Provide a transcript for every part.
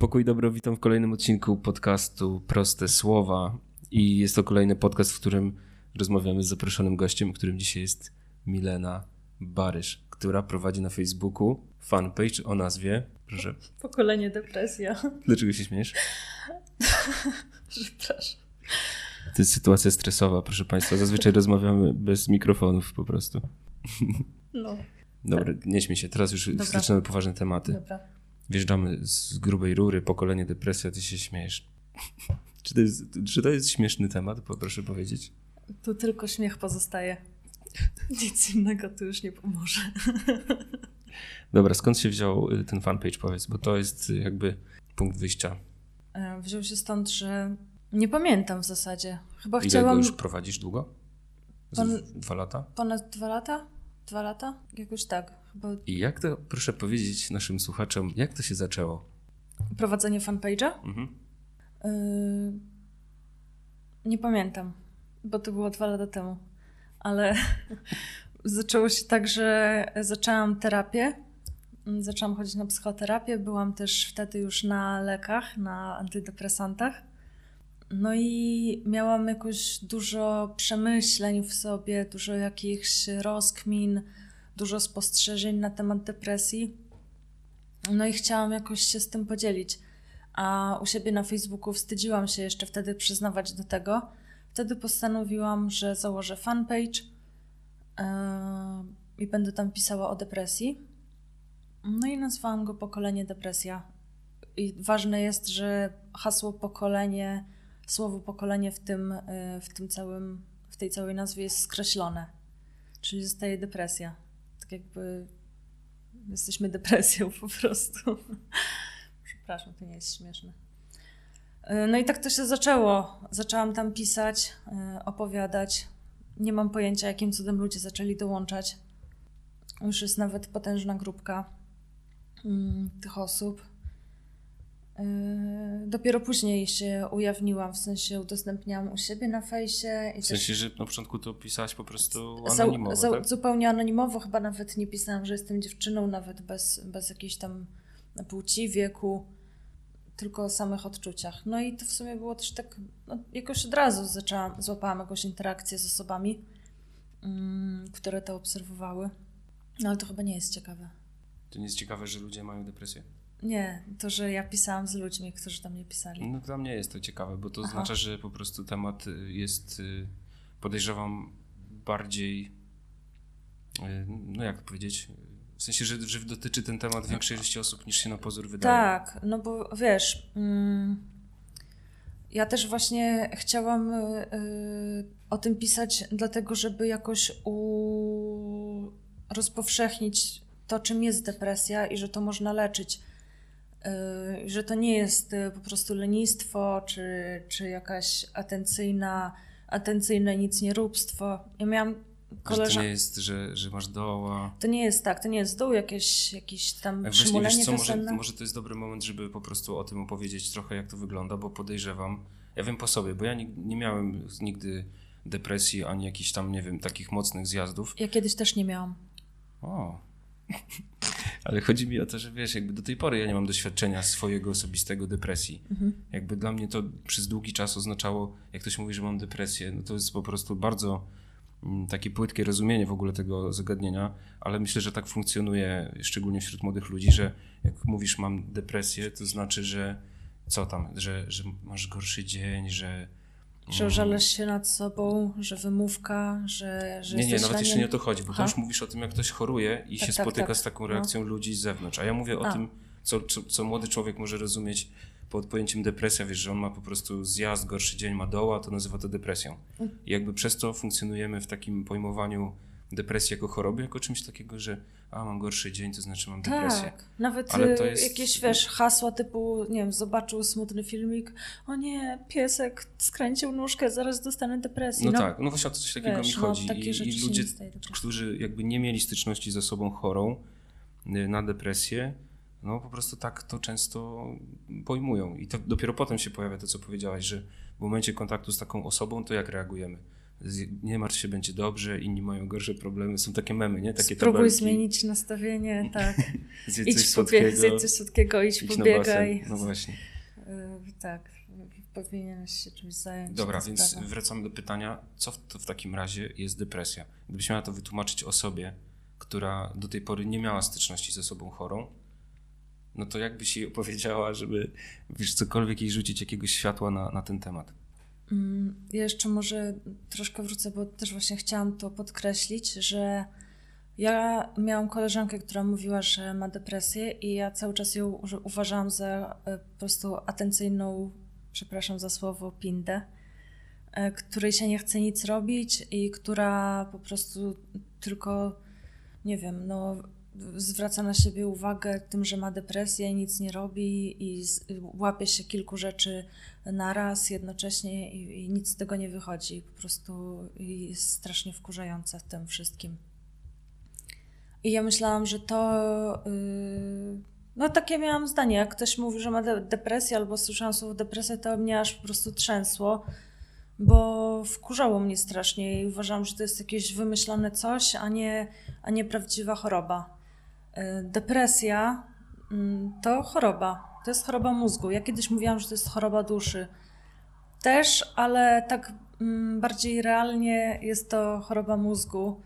Pokój dobro, witam w kolejnym odcinku podcastu Proste Słowa. I jest to kolejny podcast, w którym rozmawiamy z zaproszonym gościem, którym dzisiaj jest Milena Barysz, która prowadzi na Facebooku fanpage o nazwie. Proszę. Pokolenie depresja. Dlaczego się śmiesz? Przepraszam. To jest sytuacja stresowa, proszę Państwa. Zazwyczaj rozmawiamy bez mikrofonów po prostu. No. Dobra, nie śmiej się. Teraz już Dobra. zaczynamy poważne tematy. Dobra. Wjeżdżamy z grubej rury, pokolenie depresja, ty się śmiejesz. Czy to jest, czy to jest śmieszny temat, proszę powiedzieć? Tu tylko śmiech pozostaje. Nic innego tu już nie pomoże. Dobra, skąd się wziął y, ten fanpage, powiedz, bo to jest y, jakby punkt wyjścia. E, Wziął się stąd, że nie pamiętam w zasadzie. Chyba Ile go chciałam już prowadzisz długo? Z Pan- Dwa lata? ponad dwa lata? Dwa lata? Jakoś tak. Chyba I jak to, proszę powiedzieć naszym słuchaczom, jak to się zaczęło? prowadzenie fanpage'a? Mhm. Yy, nie pamiętam, bo to było dwa lata temu. Ale zaczęło się tak, że zaczęłam terapię. Zaczęłam chodzić na psychoterapię. Byłam też wtedy już na lekach, na antydepresantach. No i miałam jakoś dużo przemyśleń w sobie, dużo jakichś rozkmin, dużo spostrzeżeń na temat depresji. No i chciałam jakoś się z tym podzielić a u siebie na Facebooku wstydziłam się jeszcze wtedy przyznawać do tego. Wtedy postanowiłam, że założę fanpage yy, i będę tam pisała o depresji. No i nazwałam go Pokolenie Depresja. I ważne jest, że hasło pokolenie, słowo pokolenie w tym, yy, w tym całym, w tej całej nazwie jest skreślone. Czyli zostaje depresja. Tak jakby jesteśmy depresją po prostu. Przepraszam, to nie jest śmieszne. Yy, No i tak to się zaczęło. Zaczęłam tam pisać, yy, opowiadać. Nie mam pojęcia, jakim cudem ludzie zaczęli dołączać. Już jest nawet potężna grupka mm, tych osób. Yy, Dopiero później się ujawniłam, w sensie udostępniałam u siebie na fejsie. I W sensie, że na początku to pisałaś po prostu anonimowo, zau- tak? Zupełnie anonimowo, chyba nawet nie pisałam, że jestem dziewczyną, nawet bez, bez jakiejś tam płci, wieku, tylko o samych odczuciach. No i to w sumie było też tak, no, jakoś od razu zaczęłam, złapałam jakąś interakcję z osobami, mm, które to obserwowały. No ale to chyba nie jest ciekawe. To nie jest ciekawe, że ludzie mają depresję? Nie, to, że ja pisałam z ludźmi, którzy tam nie pisali. No dla mnie jest to ciekawe, bo to Aha. oznacza, że po prostu temat y, jest, y, podejrzewam, bardziej, y, no jak to powiedzieć, w sensie, że, że dotyczy ten temat większej ilości osób niż się na pozór wydaje. Tak, no bo wiesz, mm, ja też właśnie chciałam o tym pisać, dlatego żeby jakoś u... rozpowszechnić to, czym jest depresja i że to można leczyć. Y, że to nie jest y, po prostu lenistwo, czy, czy jakaś atencyjna, atencyjne nic nie róbstwo. Ja miałam Że to koleżankę. nie jest, że, że masz doła. To nie jest tak, to nie jest dół, jakieś, jakieś tam właśnie przymulenie wiesz co, może, może to jest dobry moment, żeby po prostu o tym opowiedzieć trochę, jak to wygląda, bo podejrzewam, ja wiem po sobie, bo ja nie, nie miałem nigdy depresji, ani jakichś tam, nie wiem, takich mocnych zjazdów. Ja kiedyś też nie miałam. O. Ale chodzi mi o to, że wiesz, jakby do tej pory ja nie mam doświadczenia swojego osobistego depresji. Mhm. Jakby dla mnie to przez długi czas oznaczało, jak ktoś mówi, że mam depresję, no to jest po prostu bardzo mm, takie płytkie rozumienie w ogóle tego zagadnienia, ale myślę, że tak funkcjonuje, szczególnie wśród młodych ludzi, że jak mówisz mam depresję, to znaczy, że co tam, że, że masz gorszy dzień, że... Że mm, żalasz się nad sobą, że wymówka, że, że nie, nie, nawet na jeszcze nie o to chodzi, bo Aha. już mówisz o tym, jak ktoś choruje i Tak, się tak, spotyka tak. z taką No. reakcją ludzi z zewnątrz. A ja mówię o A. tym, co, co, co młody człowiek może rozumieć pod pojęciem depresja, wiesz, że on ma po prostu zjazd, gorszy dzień, ma doła, to nazywa to depresją. Mm. I jakby przez to funkcjonujemy w takim pojmowaniu depresji jako choroby, jako czymś takiego, że a, mam gorszy dzień, to znaczy mam depresję. Tak, nawet Ale to y, jest- jakieś, wiesz, hasła typu, nie wiem, zobaczył smutny filmik, o nie, piesek skręcił nóżkę, zaraz dostanę depresji. No, tak, no właśnie o coś takiego wiesz, mi no, chodzi. takie I, I ludzie, którzy jakby nie mieli styczności z osobą chorą y, na depresję, no po prostu tak to często pojmują. I to dopiero potem się pojawia to, co powiedziałaś, że w momencie kontaktu z taką osobą, to jak reagujemy? Nie martw się, będzie dobrze, inni mają gorsze problemy. Są takie memy, nie? Takie Spróbuj tabelki. zmienić nastawienie, tak. Zjedz coś idź, pobie- słodkiego, zjedz coś słodkiego, idź, idź pobiegaj. No właśnie. Y, tak, powinieneś się czymś zająć. Dobra, więc sprawa. wracamy do pytania, co w, to w takim razie jest depresja? Gdybyś miała to wytłumaczyć osobie, która do tej pory nie miała styczności z osobą chorą, no to jakbyś jej opowiedziała, żeby wiesz, cokolwiek jej rzucić jakiegoś światła na, na ten temat? Mm, Ja jeszcze może troszkę wrócę, bo też właśnie chciałam to podkreślić, że ja miałam koleżankę, która mówiła, że ma depresję i ja cały czas ją uważałam za e, po prostu atencyjną, przepraszam za słowo, pindę, e, której się nie chce nic robić i która po prostu tylko, nie wiem, no zwraca na siebie uwagę tym, że ma depresję i nic nie robi i łapie się kilku rzeczy naraz jednocześnie i, i nic z tego nie wychodzi. Po prostu jest strasznie wkurzające w tym wszystkim. I ja myślałam, że to. Yy, no takie miałam zdanie. Jak ktoś mówi, że ma de- depresję albo słyszałam słowo depresja, to mnie aż po prostu trzęsło, bo wkurzało mnie strasznie i uważałam, że to jest jakieś wymyślone coś, a nie, a nie prawdziwa choroba. Yy, depresja mm, to choroba. To jest choroba mózgu. Ja kiedyś mówiłam, że to jest choroba duszy. Też, ale tak mm, bardziej realnie jest to choroba mózgu.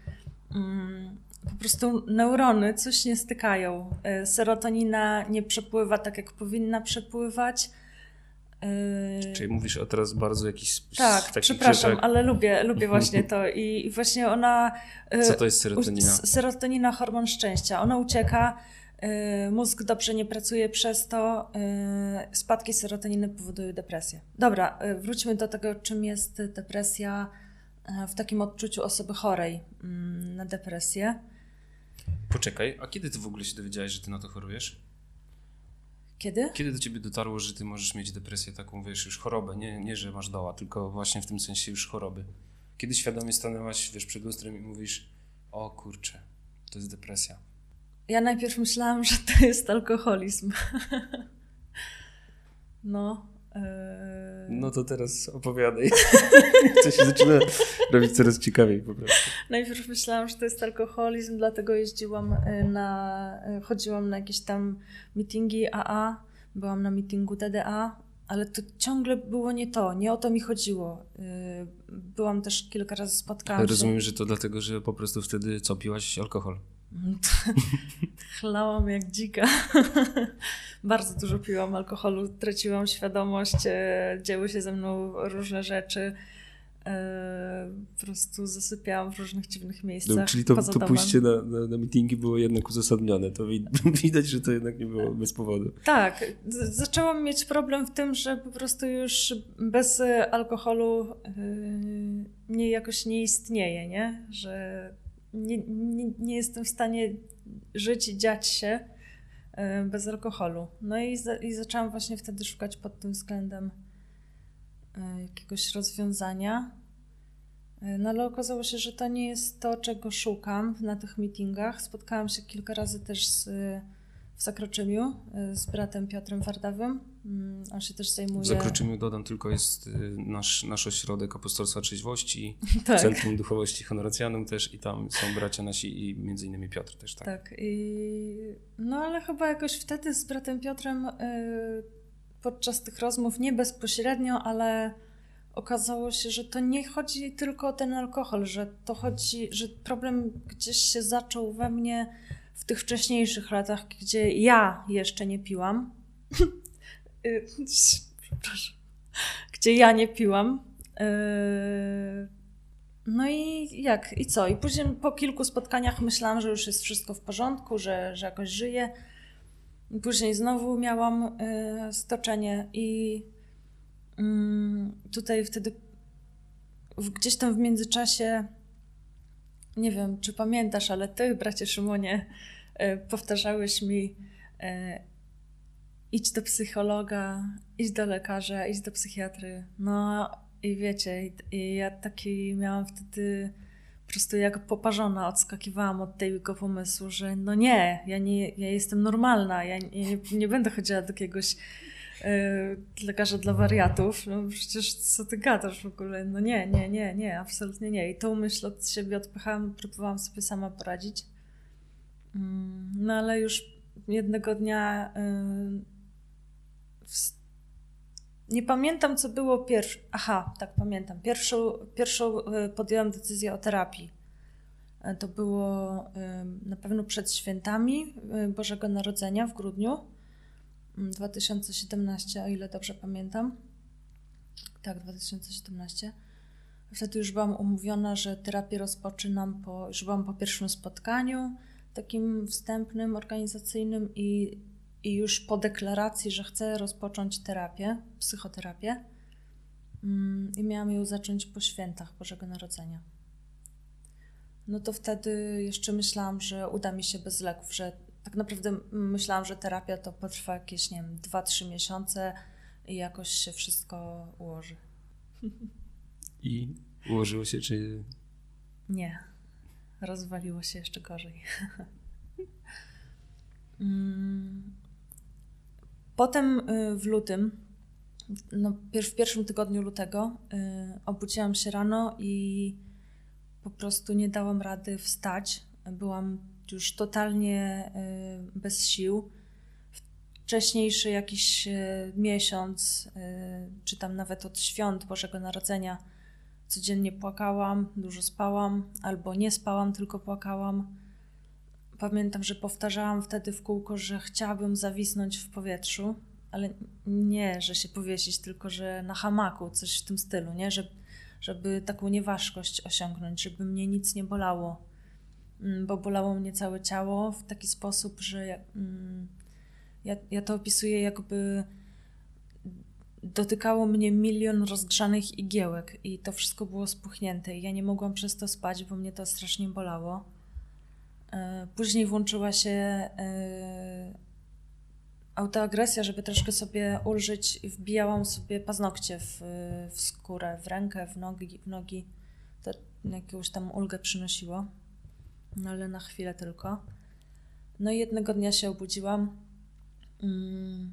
Mm, po prostu neurony coś nie stykają. Y, Serotonina nie przepływa tak, jak powinna przepływać. Y, Czyli mówisz o teraz bardzo jakiś tak, przepraszam, rzeczach. ale lubię, lubię właśnie to. I, właśnie ona. y, Co to jest serotonina? Serotonina, hormon szczęścia. Ona ucieka, y, mózg dobrze nie pracuje przez to, spadki serotoniny powodują depresję. Dobra, wróćmy do tego, czym jest depresja w takim odczuciu osoby chorej mm, na depresję. Poczekaj, a kiedy ty w ogóle się dowiedziałeś, że ty na to chorujesz? Kiedy? Kiedy do ciebie dotarło, że ty możesz mieć depresję taką, wiesz, już chorobę? Nie, nie że masz doła, tylko właśnie w tym sensie już choroby. Kiedy świadomie stanęłaś, wiesz, przed lustrem i mówisz, o kurczę, to jest depresja. Ja najpierw myślałam, że to jest alkoholizm. No. Y, No to teraz opowiadaj. to się zaczyna robić coraz ciekawiej po prostu. Najpierw myślałam, że to jest alkoholizm, dlatego jeździłam y, na, y, chodziłam na jakieś tam meetingi AA, byłam na meetingu DDA, ale to ciągle było nie to, nie o to mi chodziło. Y, Byłam też kilka razy spotkałam się. Rozumiem, że to dlatego, że po prostu wtedy co, piłaś alkohol? Chlałam jak dzika. Bardzo dużo piłam alkoholu, traciłam świadomość, e, działy się ze mną różne rzeczy. E, Po prostu zasypiałam w różnych dziwnych miejscach. No, czyli to, to pójście na, na, na meetingi było jednak uzasadnione. To wi- widać, że to jednak nie było bez powodu. Tak, zaczęłam mieć problem w tym, że po prostu już bez e, alkoholu yy, nie jakoś nie istnieje, nie? Że nie, nie, nie jestem w stanie żyć i dziać się yy, bez alkoholu. No i, za, i zaczęłam właśnie wtedy szukać pod tym względem yy, jakiegoś rozwiązania. Yy, No ale okazało się, że to nie jest to, czego szukam na tych meetingach. Spotkałam się kilka razy też z w Zakroczymiu z bratem Piotrem Wardawym. Mm, On się też zajmuje... W Zakroczymiu dodam tylko jest y, nasz, nasz ośrodek Apostolstwa Trzeźwości, tak, Centrum Duchowości Honoracjanum też i tam są bracia nasi i między innymi Piotr też, tak. tak. I... No ale chyba jakoś wtedy z bratem Piotrem y, podczas tych rozmów, nie bezpośrednio, ale okazało się, że to nie chodzi tylko o ten alkohol, że to chodzi, że problem gdzieś się zaczął we mnie w tych wcześniejszych latach, gdzie ja jeszcze nie piłam. Y, Przepraszam. Gdzie ja nie piłam. Y, No i jak? I co? I później po kilku spotkaniach myślałam, że już jest wszystko w porządku, że, że jakoś żyję. Później znowu miałam y, stoczenie i mm, tutaj wtedy gdzieś tam w międzyczasie nie wiem, czy pamiętasz, ale ty, bracie Szymonie, powtarzałeś mi idź do psychologa, idź do lekarza, idź do psychiatry. No i wiecie, i, i ja taki miałam wtedy po prostu jak poparzona odskakiwałam od tego pomysłu, że no nie, ja, nie, ja jestem normalna, ja nie, nie będę chodziła do jakiegoś yy, lekarza dla wariatów. No przecież co ty gadasz w ogóle? No nie, nie, nie, nie, absolutnie nie. I tą myśl od siebie odpychałam, próbowałam sobie sama poradzić. Mm, no ale już jednego dnia w, nie pamiętam, co było pierwsze. Aha, tak, pamiętam. Pierwszą, pierwszą y, podjęłam decyzję o terapii. E, to było na pewno przed świętami y, Bożego Narodzenia w grudniu 2017, mm, o ile dobrze pamiętam. Tak, 2017. Wtedy już byłam umówiona, że terapię rozpoczynam po, już byłam po pierwszym spotkaniu takim wstępnym, organizacyjnym i i już po deklaracji, że chcę rozpocząć terapię, psychoterapię, mm, i miałam ją zacząć po świętach Bożego Narodzenia. No to wtedy jeszcze myślałam, że uda mi się bez leków, że tak naprawdę myślałam, że terapia to potrwa jakieś, nie wiem, 2-3 miesiące i jakoś się wszystko ułoży. I ułożyło się, czy. Nie. Rozwaliło się jeszcze gorzej. mm. Potem y, w lutym, no, w pierwszym tygodniu lutego, y, obudziłam się rano i po prostu nie dałam rady wstać. Byłam już totalnie y, bez sił. Wcześniejszy jakiś miesiąc, czy tam nawet od świąt Bożego Narodzenia, codziennie płakałam, dużo spałam, albo nie spałam, tylko płakałam Pamiętam, że powtarzałam wtedy w kółko, że chciałabym zawisnąć w powietrzu, ale nie, że się powiesić, tylko że na hamaku, coś w tym stylu, nie? Żeby, żeby taką nieważkość osiągnąć, żeby mnie nic nie bolało, mm, bo bolało mnie całe ciało w taki sposób, że ja, mm, ja, ja to opisuję jakby dotykało mnie milion rozgrzanych igiełek i to wszystko było spuchnięte i ja nie mogłam przez to spać, bo mnie to strasznie bolało. E, później włączyła się e, autoagresja, żeby troszkę sobie ulżyć i wbijałam sobie paznokcie w, w skórę, w rękę, w nogi, w nogi. To jakąś tam ulgę przynosiło, no ale na chwilę tylko. No i jednego dnia się obudziłam mm,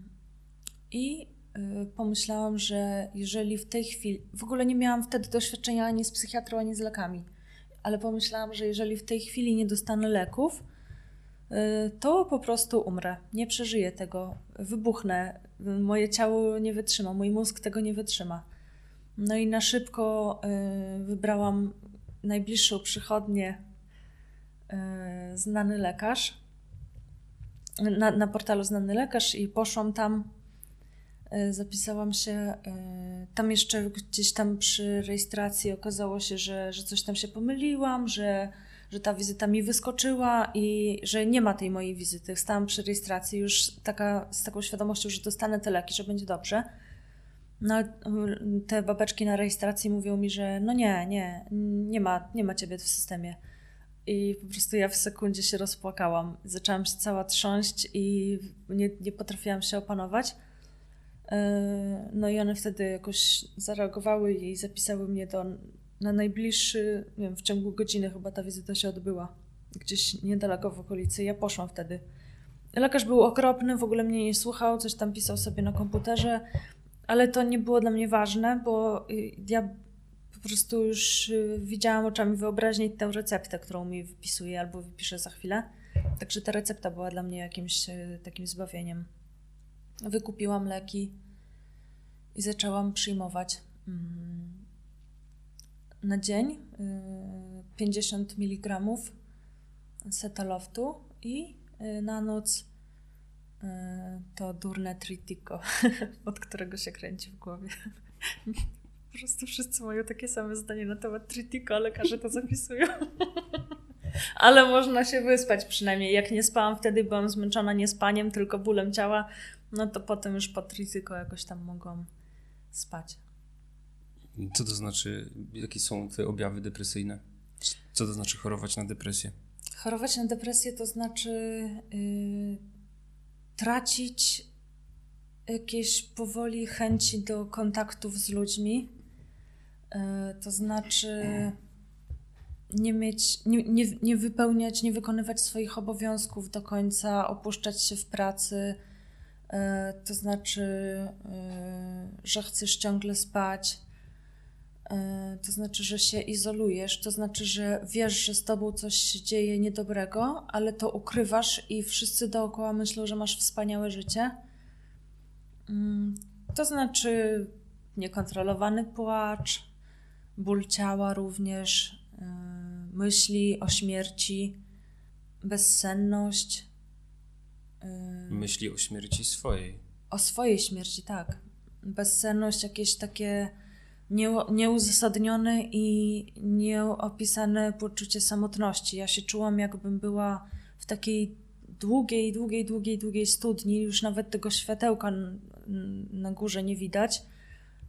i y, pomyślałam, że jeżeli w tej chwili, w ogóle nie miałam wtedy doświadczenia ani z psychiatrą, ani z lekami, ale pomyślałam, że jeżeli w tej chwili nie dostanę leków, y, to po prostu umrę. Nie przeżyję tego, wybuchnę. Moje ciało nie wytrzyma, mój mózg tego nie wytrzyma. No i na szybko y, wybrałam najbliższą przychodnię, y, znany lekarz. Na, na portalu znany lekarz i poszłam tam zapisałam się. E, tam jeszcze gdzieś tam przy rejestracji okazało się, że, że coś tam się pomyliłam, że, że ta wizyta mi wyskoczyła i że nie ma tej mojej wizyty. Stałam przy rejestracji już taka, z taką świadomością, że dostanę te leki, że będzie dobrze. No ale te babeczki na rejestracji mówią mi, że no nie, nie, nie ma, nie ma ciebie w systemie. I po prostu ja w sekundzie się rozpłakałam. Zaczęłam się cała trząść i nie, nie potrafiłam się opanować. E, no i one wtedy jakoś zareagowały i zapisały mnie do, na najbliższy, nie wiem, w ciągu godziny chyba ta wizyta się odbyła. Gdzieś niedaleko w okolicy. Ja poszłam wtedy. Lekarz był okropny, w ogóle mnie nie słuchał, coś tam pisał sobie na komputerze, ale to nie było dla mnie ważne, bo y, ja po prostu już y, widziałam oczami wyobraźni tę receptę, którą mi wypisuje albo wypisze za chwilę. Także ta recepta była dla mnie jakimś y, takim zbawieniem. Wykupiłam leki i zaczęłam przyjmować mm, na dzień 50 y, mg setaloftu i y, na noc y, to durne tritiko, od którego się kręci w głowie. Po prostu wszyscy mają takie same zdanie na temat tritiko, a lekarze to zapisują. Ale można się wyspać przynajmniej. Jak nie spałam wtedy, byłam zmęczona nie spaniem, tylko bólem ciała, no to potem już po tritiko jakoś tam mogłam spać. Co to znaczy, jakie są te objawy depresyjne? Co to znaczy chorować na depresję? Chorować na depresję to znaczy yy, tracić jakieś powoli chęci do kontaktów z ludźmi. Yy, to znaczy nie mieć, nie, nie, nie wypełniać, nie wykonywać swoich obowiązków do końca, opuszczać się w pracy to znaczy, e, że chcesz ciągle spać, e, to znaczy, że się izolujesz, to znaczy, że wiesz, że z tobą coś się dzieje niedobrego, ale to ukrywasz i wszyscy dookoła myślą, że masz wspaniałe życie. Mm, To znaczy niekontrolowany płacz, ból ciała również, myśli o śmierci, bezsenność. Myśli o śmierci swojej. O swojej śmierci, tak. Bezsenność, jakieś takie nie, nieuzasadnione i nieopisane poczucie samotności. Ja się czułam, jakbym była w takiej długiej, długiej, długiej, długiej studni, już nawet tego światełka na górze nie widać.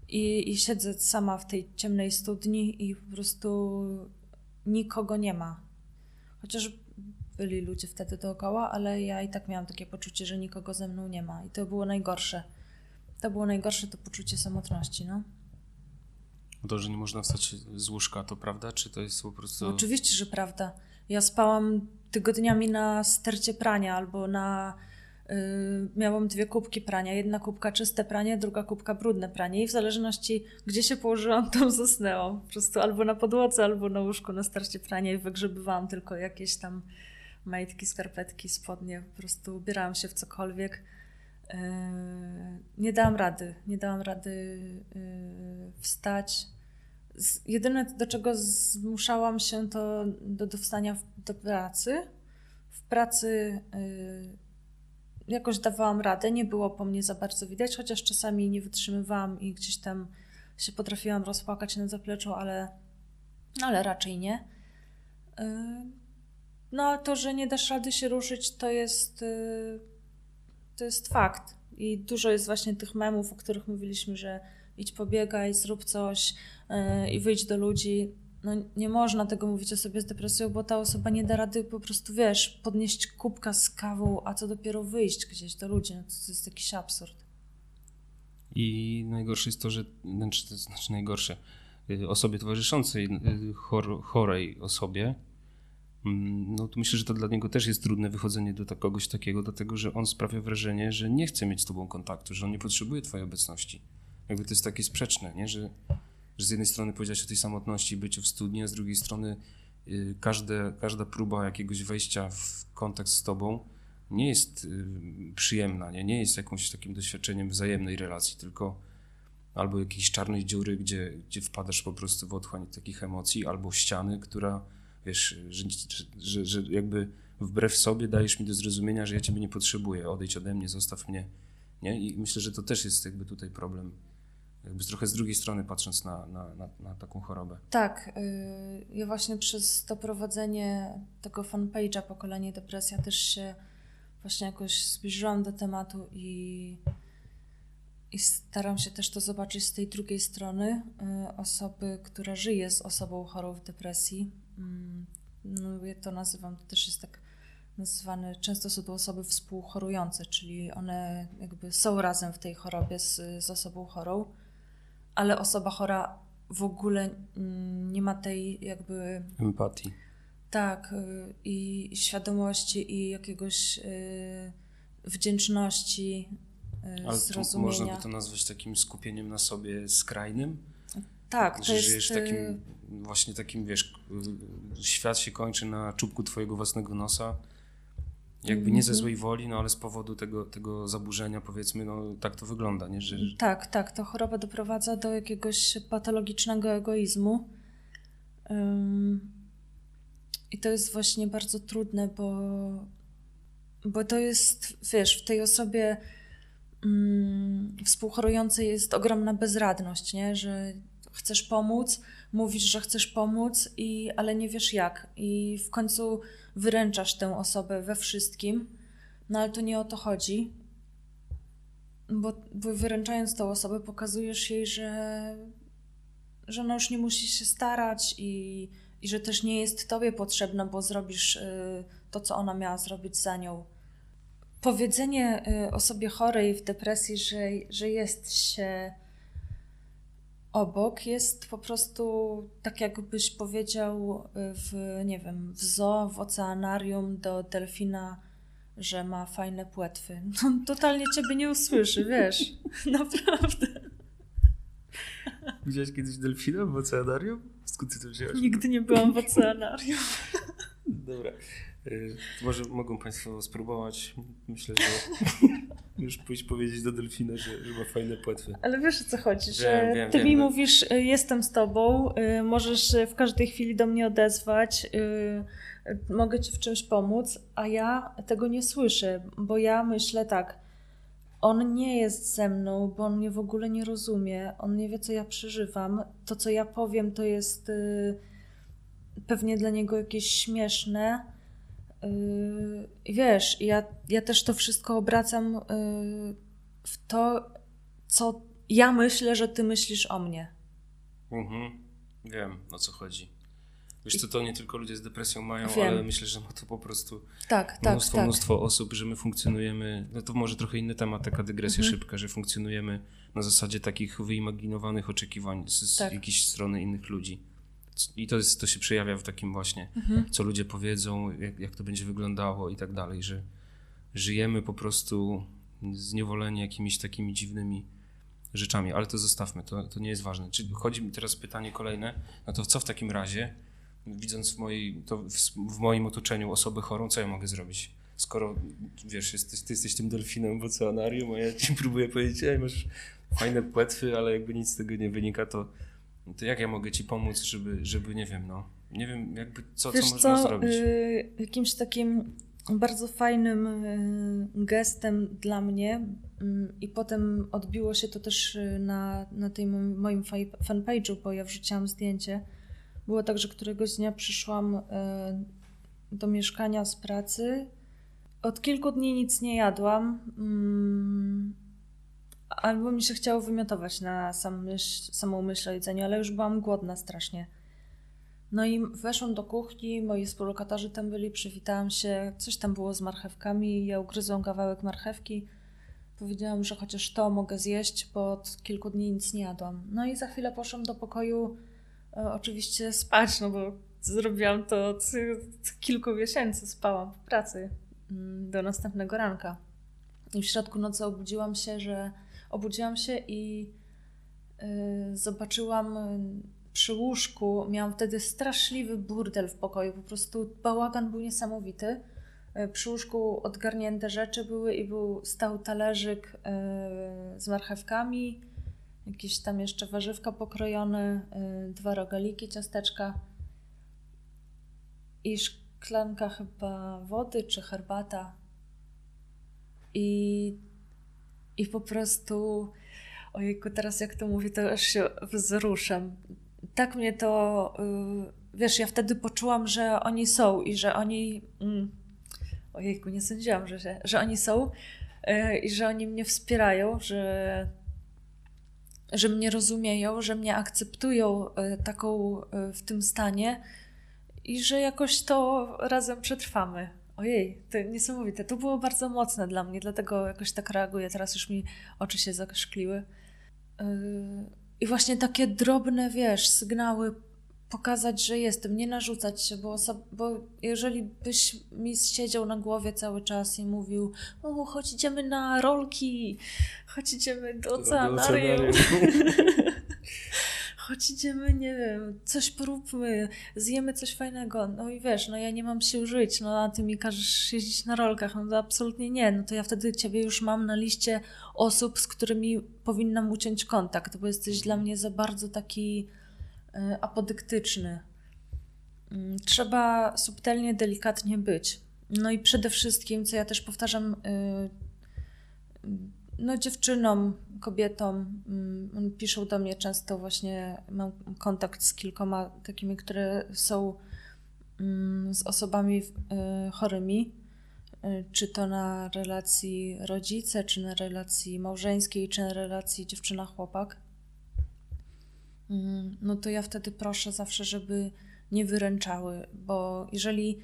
I, I siedzę sama w tej ciemnej studni i po prostu nikogo nie ma. Chociaż byli ludzie wtedy dookoła, ale ja i tak miałam takie poczucie, że nikogo ze mną nie ma. I to było najgorsze. To było najgorsze, to poczucie samotności, no. To, że nie można wstać z łóżka, to prawda? Czy to jest po prostu... no oczywiście, że prawda. Ja spałam tygodniami na stercie prania albo na... Yy, miałam dwie kubki prania. Jedna kubka czyste pranie, druga kubka brudne pranie. I w zależności, gdzie się położyłam, tam zasnęłam. Po prostu albo na podłodze, albo na łóżku na starcie prania i wygrzebywałam tylko jakieś tam majtki, skarpetki, spodnie. Po prostu ubierałam się w cokolwiek. Yy, nie dałam rady. Nie dałam rady yy, wstać. Jedyne, do czego zmuszałam się, to do, do wstania w, do pracy. W pracy yy, jakoś dawałam radę, nie było po mnie za bardzo widać, chociaż czasami nie wytrzymywałam i gdzieś tam się potrafiłam rozpłakać na zapleczu, ale, ale raczej nie. No a to, że nie dasz rady się ruszyć, to jest, yy, to jest fakt. I dużo jest właśnie tych memów, o których mówiliśmy, że idź pobiegaj, zrób coś yy, i wyjdź do ludzi. No nie można tego mówić osobie z depresją, bo ta osoba nie da rady po prostu, wiesz, podnieść kubka z kawą, a co dopiero wyjść gdzieś do ludzi. No to, to jest jakiś absurd. I najgorsze jest to, że, znaczy, to znaczy najgorsze, y, osobie towarzyszącej y, chor, chorej osobie, no to myślę, że to dla niego też jest trudne wychodzenie do kogoś takiego, dlatego że on sprawia wrażenie, że nie chce mieć z tobą kontaktu, że on nie potrzebuje twojej obecności. Jakby to jest takie sprzeczne, nie? Że, że z jednej strony powiedziałeś o tej samotności, byciu w studni, a z drugiej strony y, każde, każda próba jakiegoś wejścia w kontakt z tobą nie jest y, przyjemna, nie? nie jest jakimś takim doświadczeniem wzajemnej relacji, tylko albo jakiejś czarnej dziury, gdzie, gdzie wpadasz po prostu w otchłań takich emocji, albo ściany, która, wiesz, że, że, że jakby wbrew sobie dajesz mi do zrozumienia, że ja ciebie nie potrzebuję, odejdź ode mnie, zostaw mnie, nie? I myślę, że to też jest jakby tutaj problem, jakby trochę z drugiej strony patrząc na, na, na, na taką chorobę. Tak, yy, ja właśnie przez to prowadzenie tego fanpage'a Pokolenie Depresja też się właśnie jakoś zbliżyłam do tematu i, i staram się też to zobaczyć z tej drugiej strony yy, osoby, która żyje z osobą chorą w depresji. Yy, no, ja to nazywam, to też jest tak nazywane, często są to osoby współchorujące, czyli one jakby są razem w tej chorobie z, z osobą chorą, ale osoba chora w ogóle mm, nie ma tej jakby Empatii. tak y, i świadomości i jakiegoś y, wdzięczności, y, Ale zrozumienia. można by to nazwać takim skupieniem na sobie skrajnym, tak, to że jest żyjesz y, takim, właśnie takim, wiesz, świat się kończy na czubku twojego własnego nosa. Jakby nie ze Mhm. złej woli, no ale z powodu tego, tego zaburzenia, powiedzmy, no tak to wygląda, nie? Że, Tak, tak. To choroba doprowadza do jakiegoś patologicznego egoizmu. I to jest właśnie bardzo trudne, bo, bo to jest, wiesz, w tej osobie mm, współchorującej jest ogromna bezradność, nie? Że chcesz pomóc, mówisz, że chcesz pomóc, i, ale nie wiesz jak. I w końcu wyręczasz tę osobę we wszystkim, no ale to nie o to chodzi. Bo, wyręczając tą osobę, pokazujesz jej, że, że ona już nie musi się starać i, i że też nie jest tobie potrzebna, bo zrobisz y, to, co ona miała zrobić za nią. Powiedzenie y, osobie chorej w depresji, że, że jest się obok, jest po prostu tak, jakbyś powiedział w, nie wiem, w zoo, w oceanarium do delfina że ma fajne płetwy. No, totalnie ciebie nie usłyszy, wiesz. Naprawdę. Widziałeś kiedyś delfina w oceanarium? Skąd ty to wziąłeś? Nigdy nie byłam w oceanarium. Dobra. Y, może mogą Państwo spróbować. Myślę, że już pójść powiedzieć do delfina, że, że ma fajne płetwy. Ale wiesz o co chodzi, Wiem, że wiem, ty wiem, mi wiem. mówisz, y, jestem z tobą, y, możesz w każdej chwili do mnie odezwać, mogę ci w czymś pomóc, a ja tego nie słyszę, bo ja myślę tak, on nie jest ze mną, bo on mnie w ogóle nie rozumie, on nie wie, co ja przeżywam. To, co ja powiem, to jest pewnie dla niego jakieś śmieszne. Y, I wiesz, ja, ja też to wszystko obracam y, w to, co ja myślę, że ty myślisz o mnie. Mhm. Wiem, o co chodzi. Wiesz co, to nie tylko ludzie z depresją mają, Wiem. ale myślę, że ma to po prostu Tak, tak, mnóstwo, tak. mnóstwo osób, że my funkcjonujemy, no to może trochę inny temat, taka dygresja Mhm. szybka, że funkcjonujemy na zasadzie takich wyimaginowanych oczekiwań z, z Tak. jakiejś strony innych ludzi. I to, jest, to się przejawia w takim właśnie, Mhm. co ludzie powiedzą, jak, jak to będzie wyglądało i tak dalej, że żyjemy po prostu zniewoleni jakimiś takimi dziwnymi rzeczami, ale to zostawmy, to, to nie jest ważne. Czyli chodzi mi teraz pytanie kolejne, no to co w takim razie, widząc w, mojej, to w, w moim otoczeniu osobę chorą, co ja mogę zrobić? Skoro, wiesz, jesteś, ty jesteś tym delfinem w oceanarium, a ja ci próbuję powiedzieć, ej, masz fajne płetwy, ale jakby nic z tego nie wynika, to, to jak ja mogę ci pomóc, żeby, żeby nie wiem, no, nie wiem, jakby co, Wiesz co można co, zrobić? y, jakimś takim bardzo fajnym y, gestem dla mnie y, i potem odbiło się to też y, na, na tej moim, fanpage'u, bo ja wrzuciłam zdjęcie. Było tak, że któregoś dnia przyszłam y, do mieszkania z pracy. Od kilku dni nic nie jadłam. Albo mi się chciało wymiotować na sam myśl, samą myśl o jedzeniu, ale już byłam głodna strasznie. No i weszłam do kuchni, moi współlokatorzy tam byli, przywitałam się, coś tam było z marchewkami, ja ugryzłam kawałek marchewki. Powiedziałam, że chociaż to mogę zjeść, bo od kilku dni nic nie jadłam. No i za chwilę poszłam do pokoju, e, oczywiście spać, no bo zrobiłam to od, od kilku miesięcy, spałam w pracy mm, do następnego ranka. I w środku nocy obudziłam się, że obudziłam się i y, zobaczyłam y, przy łóżku, miałam wtedy straszliwy burdel w pokoju, po prostu bałagan był niesamowity. Y, Przy łóżku odgarnięte rzeczy były i był stał talerzyk z marchewkami, jakieś tam jeszcze warzywka pokrojone, dwa rogaliki, ciasteczka i szklanka chyba wody czy herbata. I, i po prostu, ojejku, teraz jak to mówię, to aż się wzruszam. Tak mnie to, y, wiesz, ja wtedy poczułam, że oni są i że oni, mm, ojejku, nie sądziłam, że, się, że oni są y, i że oni mnie wspierają, że, że mnie rozumieją, że mnie akceptują y, taką w tym stanie i że jakoś to razem przetrwamy. Ojej, to niesamowite. To było bardzo mocne dla mnie, dlatego jakoś tak reaguję. Teraz już mi oczy się zaszkliły. Yy, I właśnie takie drobne, wiesz, sygnały pokazać, że jestem, nie narzucać się, bo, bo jeżeli byś mi siedział na głowie cały czas i mówił, o, chodź idziemy na rolki, chodź idziemy do oceanarium, chodź idziemy, nie wiem, coś poróbmy, zjemy coś fajnego. No i wiesz, no ja nie mam sił żyć, no a ty mi każesz jeździć na rolkach, no to absolutnie nie. No to ja wtedy ciebie już mam na liście osób, z którymi powinnam uciąć kontakt, bo jesteś dla mnie za bardzo taki y, apodyktyczny. Mm, Trzeba subtelnie, delikatnie być. No i przede wszystkim, co ja też powtarzam, y, no dziewczynom, kobietom, mm, piszą do mnie często właśnie, mam kontakt z kilkoma takimi, które są mm, z osobami y, chorymi, y, czy to na relacji rodzice, czy na relacji małżeńskiej, czy na relacji dziewczyna-chłopak. Mm, No to ja wtedy proszę zawsze, żeby nie wyręczały, bo jeżeli,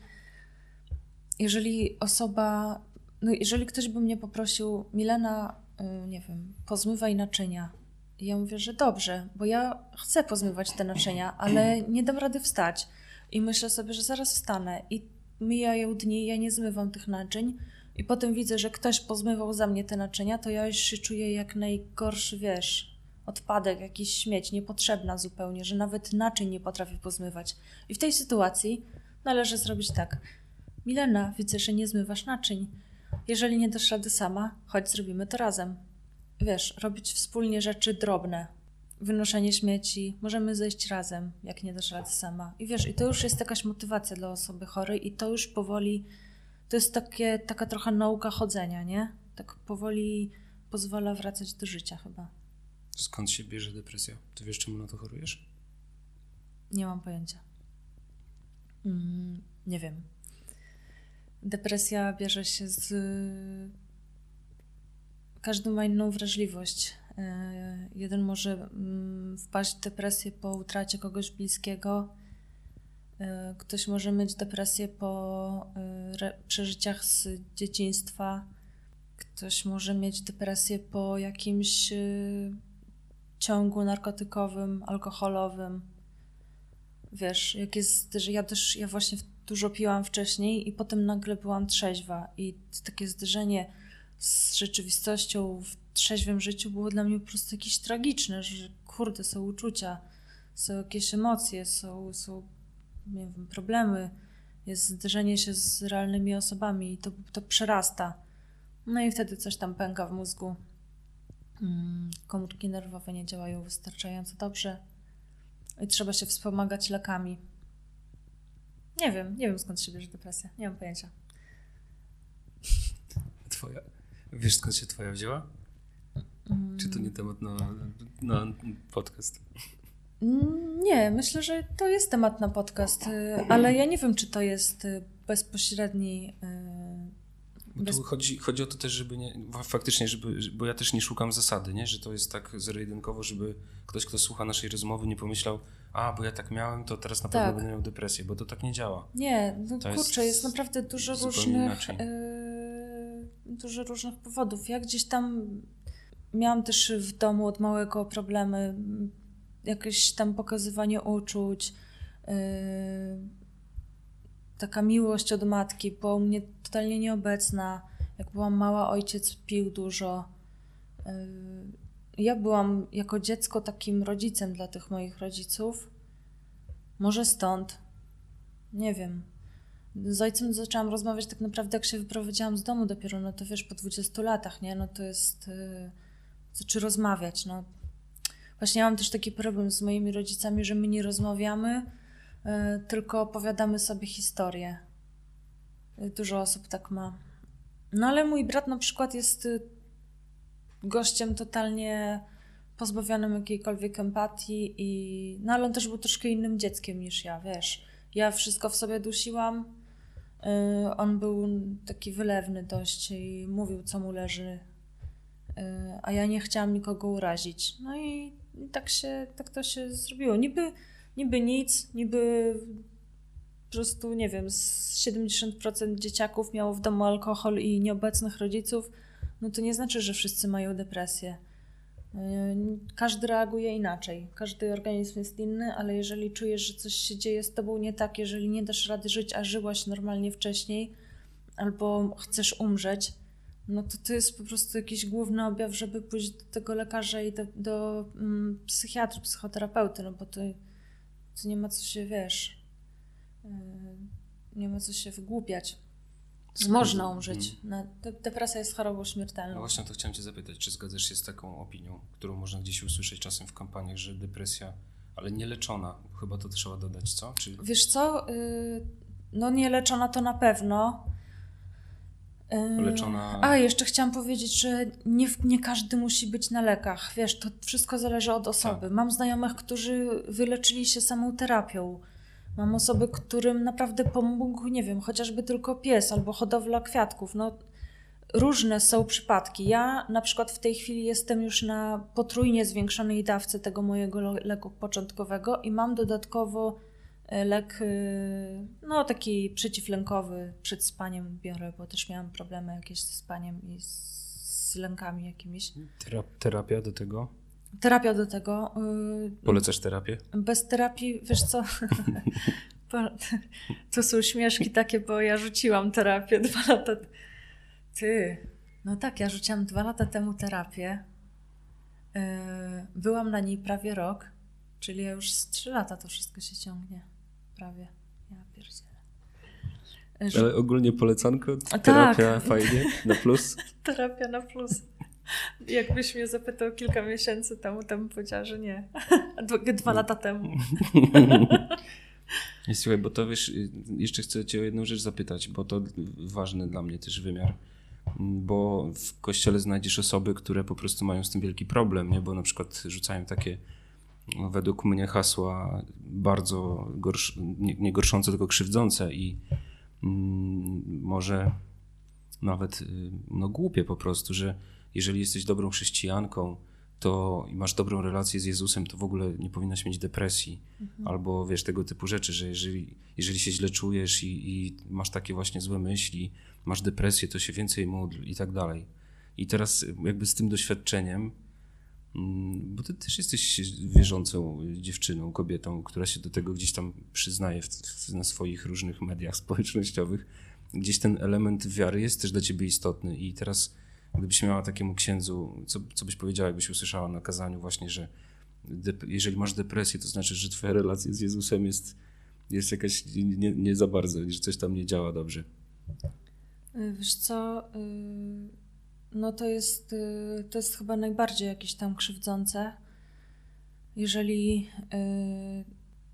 jeżeli osoba, no jeżeli ktoś by mnie poprosił, Milena, nie wiem, pozmywaj naczynia. I ja mówię, że dobrze, bo ja chcę pozmywać te naczynia, ale nie dam rady wstać. I myślę sobie, że zaraz wstanę. I mijają dni, ja nie zmywam tych naczyń. i potem widzę, że ktoś pozmywał za mnie te naczynia, to ja już się czuję jak najgorszy, wiesz, odpadek, jakiś śmieć, niepotrzebna zupełnie, że nawet naczyń nie potrafię pozmywać. I w tej sytuacji należy zrobić tak. Milena, widzę, że nie zmywasz naczyń. Jeżeli nie dasz rady sama, chodź zrobimy to razem. Wiesz, robić wspólnie rzeczy drobne. Wynoszenie śmieci, możemy zejść razem, jak nie dasz rady sama. I wiesz, i to już jest jakaś motywacja dla osoby chorej i to już powoli, to jest takie, taka trochę nauka chodzenia, nie? Tak powoli pozwala wracać do życia chyba. Skąd się bierze depresja? Ty wiesz, czemu na to chorujesz? Nie mam pojęcia. Mm, nie wiem. Depresja bierze się z. Każdy ma inną wrażliwość. E, Jeden może mm, wpaść w depresję po utracie kogoś bliskiego. E, Ktoś może mieć depresję po e, przeżyciach z dzieciństwa. Ktoś może mieć depresję po jakimś ciągu narkotykowym, alkoholowym. Wiesz, jak jest, że ja też, ja właśnie dużo piłam wcześniej i potem nagle byłam trzeźwa i takie zderzenie z rzeczywistością w trzeźwym życiu było dla mnie po prostu jakieś tragiczne, że kurde, są uczucia, są jakieś emocje, są, są nie wiem, problemy, jest zderzenie się z realnymi osobami i to, to przerasta. No i wtedy coś tam pęka w mózgu. Mm, Komórki nerwowe nie działają wystarczająco dobrze i trzeba się wspomagać lekami. Nie wiem, nie wiem skąd się bierze depresja, nie mam pojęcia. Twoja. Wiesz, skąd się twoja wzięła? Mm, Czy to nie temat na, na podcast? Nie, myślę, że to jest temat na podcast, y, ale ja nie wiem, czy to jest y, bezpośredni. Bez... Tu chodzi, chodzi o to też, żeby nie, faktycznie, żeby, bo ja też nie szukam zasady, nie? że to jest tak zero-jedynkowo, żeby ktoś, kto słucha naszej rozmowy, nie pomyślał, a bo ja tak miałem, to teraz na pewno Tak. będę miał depresję, bo to tak nie działa. Nie, no To kurczę, jest jest naprawdę dużo różnych, inaczej. y, dużo różnych powodów. Ja gdzieś tam miałam też w domu od małego problemy, jakieś tam pokazywanie uczuć, y, taka miłość od matki, u mnie totalnie nieobecna. Jak byłam mała, ojciec pił dużo. Y, Ja byłam jako dziecko takim rodzicem dla tych moich rodziców. Może stąd. Nie wiem. Z ojcem zaczęłam rozmawiać tak naprawdę, jak się wyprowadziłam z domu dopiero, no to wiesz, po 20 latach, nie? No to jest... Yy, czy rozmawiać, no. Właśnie ja mam też taki problem z moimi rodzicami, że my nie rozmawiamy, tylko opowiadamy sobie historię. Yy, Dużo osób tak ma. No ale mój brat na przykład jest y, gościem totalnie pozbawionym jakiejkolwiek empatii i... No ale on też był troszkę innym dzieckiem niż ja, wiesz. Ja wszystko w sobie dusiłam. y, On był taki wylewny dość i mówił, co mu leży. A ja nie chciałam nikogo urazić. No i i tak się, tak to się zrobiło. Niby, niby nic, niby po prostu, nie wiem, z 70% dzieciaków miało w domu alkohol i nieobecnych rodziców, no to nie znaczy, że wszyscy mają depresję. Yy, Każdy reaguje inaczej, każdy organizm jest inny, ale jeżeli czujesz, że coś się dzieje z tobą nie tak, jeżeli nie dasz rady żyć, a żyłaś normalnie wcześniej, albo chcesz umrzeć, no to to jest po prostu jakiś główny objaw, żeby pójść do tego lekarza i do, do mm, psychiatry, psychoterapeuty, no bo to, to nie ma co się, wiesz, yy, nie ma co się wygłupiać. Można umrzeć. No, de- depresja jest chorobą No śmiertelną. właśnie to chciałem cię zapytać, czy zgadzasz się z taką opinią, którą można gdzieś usłyszeć czasem w kampaniach, że depresja, ale nie leczona, chyba to trzeba dodać, co? Czy Wiesz co? y, No nie leczona to na pewno. Leczona- A, jeszcze chciałam powiedzieć, że nie, nie każdy musi być na lekach. Wiesz, to wszystko zależy od osoby. Tak. Mam znajomych, którzy wyleczyli się samą terapią. Mam osoby, którym naprawdę pomógł, nie wiem, chociażby tylko pies albo hodowla kwiatków. No, różne są przypadki. Ja na przykład w tej chwili jestem już na potrójnie zwiększonej dawce tego mojego leku początkowego i mam dodatkowo lek, y, no taki przeciwlękowy przed spaniem biorę, bo też miałam problemy jakieś ze spaniem i z, lękami jakimiś. tera- terapia do tego? Terapia do tego. y, Polecasz terapię? Bez terapii, wiesz co? To są śmieszki takie, bo ja rzuciłam terapię dwa lata. Ty. No tak, ja rzuciłam dwa lata temu terapię. Yy, byłam na niej prawie rok, czyli ja już z trzy lata to wszystko się ciągnie. Prawie. Ja pierdzielę. Rzu- Ale ogólnie polecanko, tak. terapia fajnie, na plus. Terapia na plus. Jakbyś mnie zapytał kilka miesięcy temu, to bym powiedziała, że nie. Dwa, dwa lata temu. Słuchaj, bo to wiesz, jeszcze chcę cię o jedną rzecz zapytać, bo to ważny dla mnie też wymiar. Bo w kościele znajdziesz osoby, które po prostu mają z tym wielki problem, nie? bo na przykład rzucają takie według mnie hasła bardzo gorsz, nie, nie gorszące, tylko krzywdzące i mm, może nawet y, no, głupie po prostu, że jeżeli jesteś dobrą chrześcijanką to i masz dobrą relację z Jezusem, to w ogóle nie powinnaś mieć depresji albo wiesz, tego typu rzeczy, że jeżeli, jeżeli się źle czujesz i, i masz takie właśnie złe myśli, masz depresję, to się więcej módl i tak dalej. I teraz jakby z tym doświadczeniem, bo ty też jesteś wierzącą dziewczyną, kobietą, która się do tego gdzieś tam przyznaje w, w, na swoich różnych mediach społecznościowych, gdzieś ten element wiary jest też dla ciebie istotny i teraz gdybyś miała takiemu księdzu, co, co byś powiedziała, jakbyś usłyszała na kazaniu właśnie, że jeżeli masz depresję, to znaczy, że twoja relacja z Jezusem jest, jest jakaś nie, nie za bardzo, że coś tam nie działa dobrze. Wiesz co, y, no to jest, y, to jest chyba najbardziej jakieś tam krzywdzące. Jeżeli y,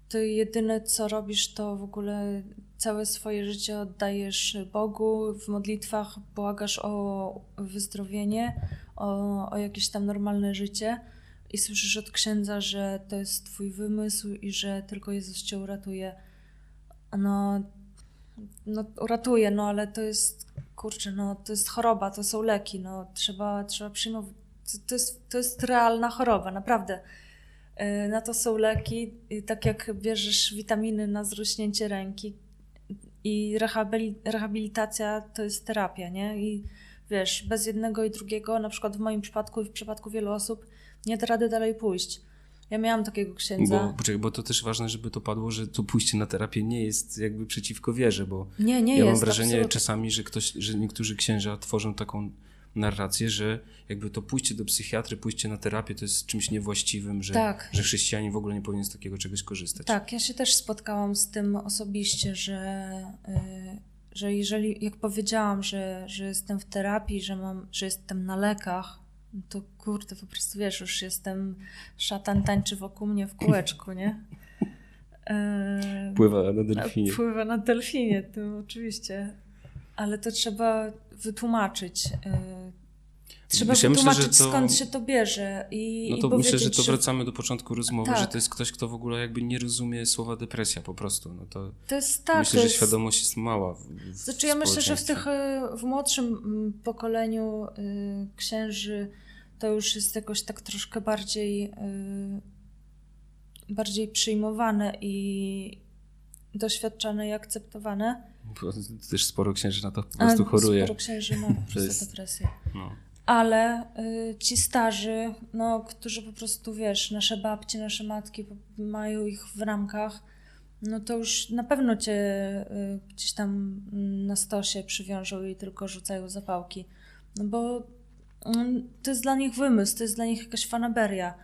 ty jedyne co robisz, to w ogóle całe swoje życie oddajesz Bogu, w modlitwach błagasz o wyzdrowienie, o, o jakieś tam normalne życie i słyszysz od księdza, że to jest twój wymysł i że tylko Jezus cię uratuje. No, no uratuje, no ale to jest, kurczę, no to jest choroba, to są leki, no trzeba, trzeba przyjmować, to, to, jest, to jest realna choroba, naprawdę. Yy, Na to są leki, i tak jak bierzesz witaminy na zrośnięcie ręki i rehabilit- rehabilitacja to jest terapia, nie? I wiesz, bez jednego i drugiego, na przykład w moim przypadku i w przypadku wielu osób, nie da rady dalej pójść. Ja miałam takiego księdza. Bo, poczekaj, bo to też ważne, żeby to padło, że to pójście na terapię nie jest jakby przeciwko wierze, bo nie, nie ja jest. mam wrażenie absolutnie. czasami, że ktoś, że niektórzy księża tworzą taką narrację, że jakby to pójście do psychiatry, pójście na terapię to jest czymś niewłaściwym, że, Tak. że chrześcijanin w ogóle nie powinien z takiego czegoś korzystać. Tak, ja się też spotkałam z tym osobiście, że, y, że jeżeli, jak powiedziałam, że, że jestem w terapii, że, mam, że jestem na lekach, to kurde, po prostu wiesz, już jestem, szatan tańczy wokół mnie w kółeczku, nie? Y, Pływa na delfinie. Pływa na delfinie, to oczywiście. Ale to trzeba wytłumaczyć. y, Trzeba ja myślę, że wytłumaczyć, to- skąd się to bierze. I, No i to myślę, że to wracamy do początku rozmowy, Tak. że to jest ktoś, kto w ogóle jakby nie rozumie słowa depresja po prostu. No to To jest tak. myślę, że jest... świadomość jest mała. W, w Znaczy ja myślę, że w tych y, w młodszym mm, pokoleniu y, księży to już jest jakoś tak troszkę bardziej y, bardziej przyjmowane i doświadczane i akceptowane. Bo też sporo księży na to po A prostu choruje. Sporo księży ma po prostu jest- depresję. No. Ale y, ci starzy, no, którzy po prostu, wiesz, nasze babcie, nasze matki mają ich w ramkach, no to już na pewno cię y, gdzieś tam na stosie przywiążą i tylko rzucają zapałki. No bo to jest dla nich wymysł, to jest dla nich jakaś fanaberia.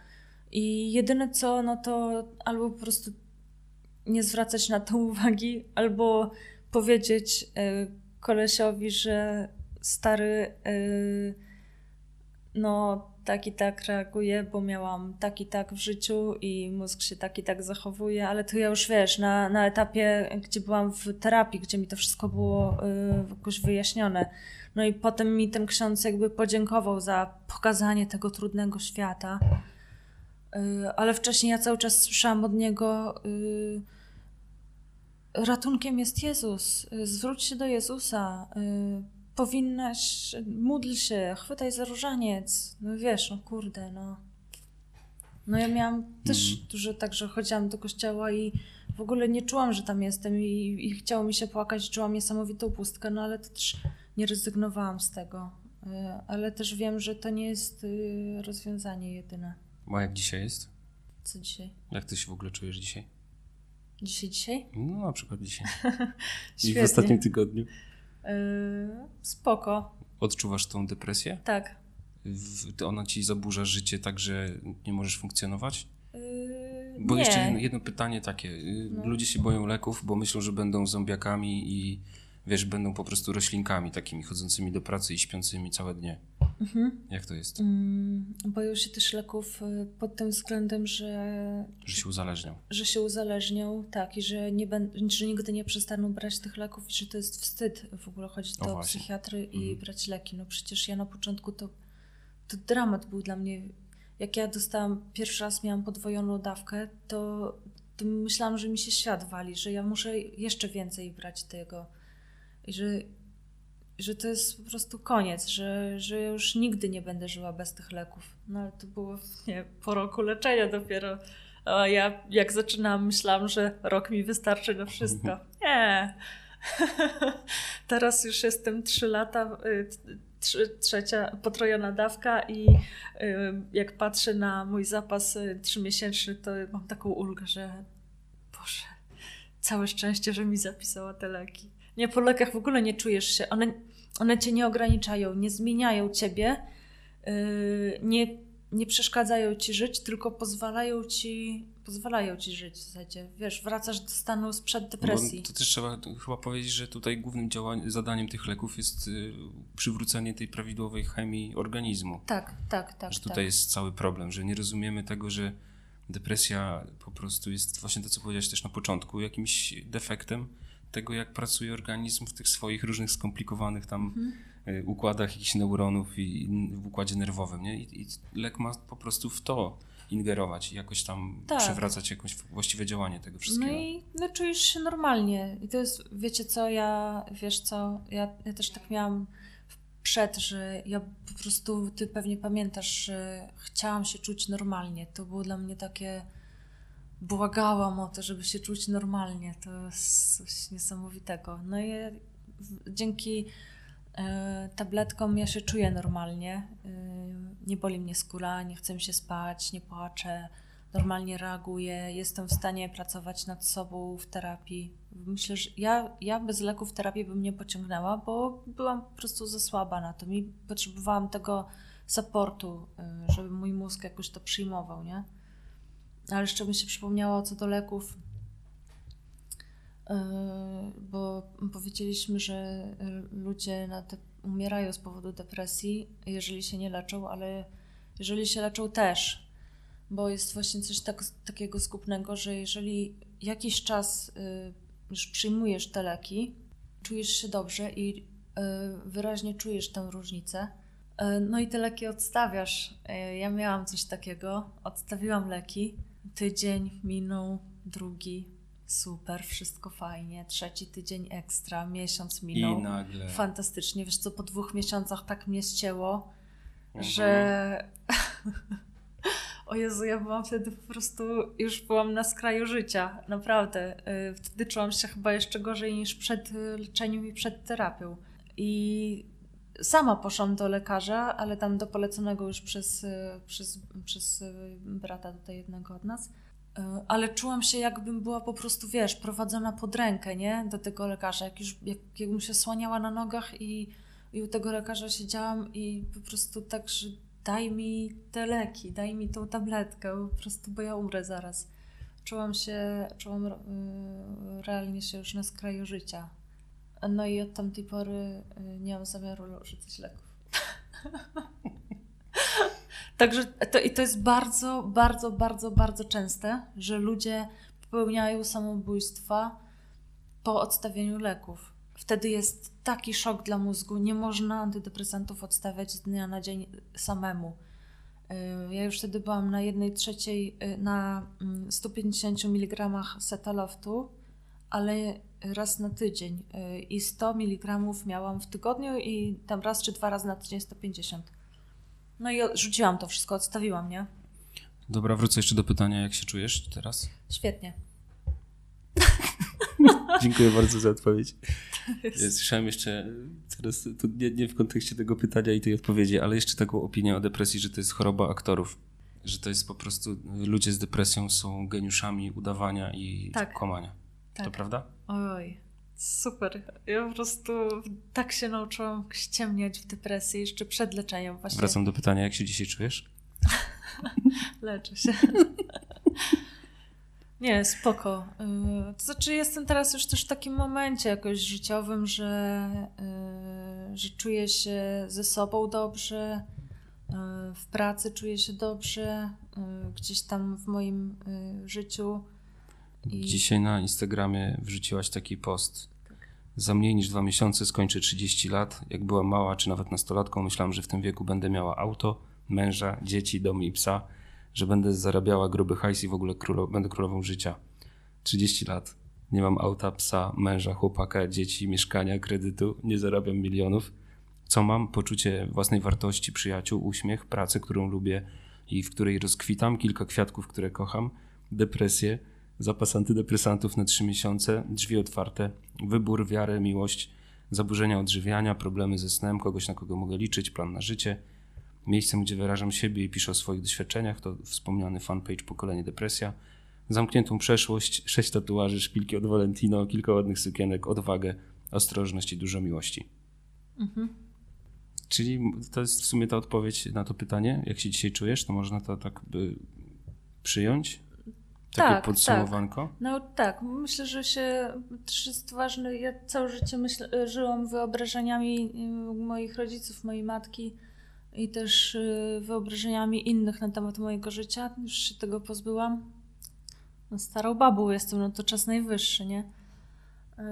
I jedyne co, no to albo po prostu nie zwracać na to uwagi, albo powiedzieć y, kolesiowi, że stary, y, no tak i tak reaguję, bo miałam tak i tak w życiu i mózg się tak i tak zachowuje, ale to ja już wiesz, na, na etapie, gdzie byłam w terapii, gdzie mi to wszystko było y, jakoś wyjaśnione. No i potem mi ten ksiądz jakby podziękował za pokazanie tego trudnego świata. Y, ale wcześniej ja cały czas słyszałam od niego y, ratunkiem jest Jezus, y, zwróć się do Jezusa, powinnaś, módl się, chwytaj za różaniec. No wiesz, no kurde, no. No ja miałam też Mhm. dużo tak, że chodziłam do kościoła i w ogóle nie czułam, że tam jestem i, i chciało mi się płakać, czułam niesamowitą pustkę, no ale to też nie rezygnowałam z tego. Y, Ale też wiem, że to nie jest y, rozwiązanie jedyne. A jak dzisiaj jest? Co dzisiaj? Jak ty się w ogóle czujesz dzisiaj? Dzisiaj, dzisiaj? No na przykład dzisiaj. I w ostatnim tygodniu. Yy, spoko. Odczuwasz tą depresję? Tak. W, ona ci zaburza życie tak, że nie możesz funkcjonować? Yy, Bo nie. jeszcze jedno, jedno pytanie takie. Y, No. Ludzie się boją leków, bo myślą, że będą zombiakami i wiesz, będą po prostu roślinkami takimi chodzącymi do pracy i śpiącymi całe dnie. Mhm. Jak to jest? Mm, boją się też leków y, pod tym względem, że, Że się uzależnią. że się uzależnią, tak, i że, nie ben, że nigdy nie przestaną brać tych leków i że to jest wstyd w ogóle chodzić do psychiatry i Mhm. brać leki. No przecież ja na początku to, to dramat był dla mnie. Jak ja dostałam, pierwszy raz miałam podwojoną dawkę, to, to myślałam, że mi się świat wali, że ja muszę jeszcze więcej brać tego. I że, że to jest po prostu koniec, że, że już nigdy nie będę żyła bez tych leków. No ale to było nie, po roku leczenia dopiero. A ja jak zaczynałam, myślałam, że rok mi wystarczy na wszystko. Nie. Teraz już jestem trzy lata, y, trzy, trzecia potrojona dawka i y, jak patrzę na mój zapas y, trzymiesięczny, to mam taką ulgę, że Boże, całe szczęście, że mi zapisała te leki. Nie, po lekach w ogóle nie czujesz się. One, one cię nie ograniczają, nie zmieniają ciebie, yy, nie, nie przeszkadzają ci żyć, tylko pozwalają ci, pozwalają ci żyć w zasadzie. Wiesz, wracasz do stanu sprzed depresji. Bo to też trzeba chyba powiedzieć, że tutaj głównym działaniem, zadaniem tych leków jest y, przywrócenie tej prawidłowej chemii organizmu. Tak, tak, tak. że tutaj tak. jest cały problem, że nie rozumiemy tego, że depresja po prostu jest właśnie to, co powiedziałeś też na początku, jakimś defektem tego, jak pracuje organizm w tych swoich różnych skomplikowanych tam Mhm. y, układach jakichś neuronów i i w układzie nerwowym, nie? I, I lek ma po prostu w to ingerować i jakoś tam Tak. przewracać jakieś właściwe działanie tego wszystkiego. No i no, czujesz się normalnie. I to jest, wiecie co, ja, wiesz co, ja, ja też tak miałam przed, że ja po prostu, ty pewnie pamiętasz, że chciałam się czuć normalnie. To było dla mnie takie, błagałam o to, żeby się czuć normalnie. To jest coś niesamowitego. No i w- dzięki e, tabletkom ja się czuję normalnie. E, nie boli mnie skóra, nie chcę się spać, nie płaczę normalnie reaguję, jestem w stanie pracować nad sobą w terapii. Myślę, że ja, ja bez leków terapii bym nie pociągnęła, bo byłam po prostu za słaba na to i potrzebowałam tego supportu, żeby mój mózg jakoś to przyjmował, nie? Ale jeszcze mi się przypomniało co do leków, y, bo powiedzieliśmy, że ludzie na te, umierają z powodu depresji, jeżeli się nie leczą, ale jeżeli się leczą też, bo jest właśnie coś tak, takiego zgubnego, że jeżeli jakiś czas y, już przyjmujesz te leki, czujesz się dobrze i y, wyraźnie czujesz tę różnicę, no i te leki odstawiasz. Ja miałam coś takiego, odstawiłam leki, tydzień minął, drugi, super, wszystko fajnie, trzeci tydzień ekstra, miesiąc minął. I nagle... Fantastycznie, wiesz co, po dwóch miesiącach tak mnie ścięło, Mhm. że o Jezu, ja byłam wtedy po prostu, już byłam na skraju życia, naprawdę. Y, Wtedy czułam się chyba jeszcze gorzej niż przed y, leczeniem i przed terapią. I sama poszłam do lekarza, ale tam do poleconego już przez, y, przez, przez y, brata tutaj jednego od nas. Y, Ale czułam się, jakbym była po prostu, wiesz, prowadzona pod rękę, nie? Do tego lekarza. Jak już, jak, jakbym się słaniała na nogach i, i u tego lekarza siedziałam i po prostu tak, że daj mi te leki, daj mi tą tabletkę, po prostu, bo ja umrę zaraz. Czułam się, czułam realnie się już na skraju życia. No i od tamtej pory y, nie mam zamiaru rzucać leków. Także to, i to jest bardzo, bardzo, bardzo, bardzo częste, że ludzie popełniają samobójstwa po odstawieniu leków. Wtedy jest taki szok dla mózgu. Nie można antydepresantów odstawiać z dnia na dzień samemu. Y, Ja już wtedy byłam na jednej trzeciej, y, na mm, 150 mg setaloftu, ale raz na tydzień. Y, I 100 mg miałam w tygodniu i tam raz czy dwa razy na tydzień 150. No i rzuciłam to wszystko, odstawiłam, nie? Dobra, wrócę jeszcze do pytania, jak się czujesz teraz? Świetnie. Dziękuję bardzo za odpowiedź. Ja Słyszałem jeszcze, teraz to nie, nie w kontekście tego pytania i tej odpowiedzi, ale jeszcze taką opinię o depresji, że to jest choroba aktorów. Że to jest po prostu, ludzie z depresją są geniuszami udawania i Tak. kłamania. Tak. To prawda? Oj, Super. Ja po prostu tak się nauczyłam ściemniać w depresji jeszcze przed leczeniem właśnie. Wracam do pytania, jak się dzisiaj czujesz? Leczę się. Nie, spoko. Y, To znaczy, jestem teraz już też w takim momencie jakoś życiowym, że, y, że czuję się ze sobą dobrze, y, w pracy czuję się dobrze, gdzieś tam w moim życiu. I- Dzisiaj na Instagramie wrzuciłaś taki post. Za mniej niż dwa miesiące skończę 30 lat. Jak była mała, czy nawet nastolatką, myślałam, że w tym wieku będę miała auto, męża, dzieci, dom i psa, że będę zarabiała gruby hajs i w ogóle królo, będę królową życia. 30 lat. Nie mam auta, psa, męża, chłopaka, dzieci, mieszkania, kredytu, nie zarabiam milionów. Co mam? Poczucie własnej wartości, przyjaciół, uśmiech, pracę, którą lubię i w której rozkwitam, kilka kwiatków, które kocham, depresję, zapas antydepresantów na 3 miesiące, drzwi otwarte, wybór, wiarę, miłość, zaburzenia odżywiania, problemy ze snem, kogoś na kogo mogę liczyć, plan na życie, miejscem, gdzie wyrażam siebie i piszę o swoich doświadczeniach, to wspomniany fanpage Pokolenie Depresja, zamkniętą przeszłość, sześć tatuaży, szpilki od Valentino, kilka ładnych sukienek, odwagę, ostrożność i dużo miłości. Mhm. Czyli to jest w sumie ta odpowiedź na to pytanie, jak się dzisiaj czujesz, to można to tak by przyjąć? Takie Tak, podsumowanko? No tak, myślę, że się też jest ważne. Ja całe życie myśl, żyłam wyobrażeniami y, moich rodziców, mojej matki i też y, wyobrażeniami innych na temat mojego życia. Już się tego pozbyłam. No, starą babą jestem, no to czas najwyższy, nie? Y,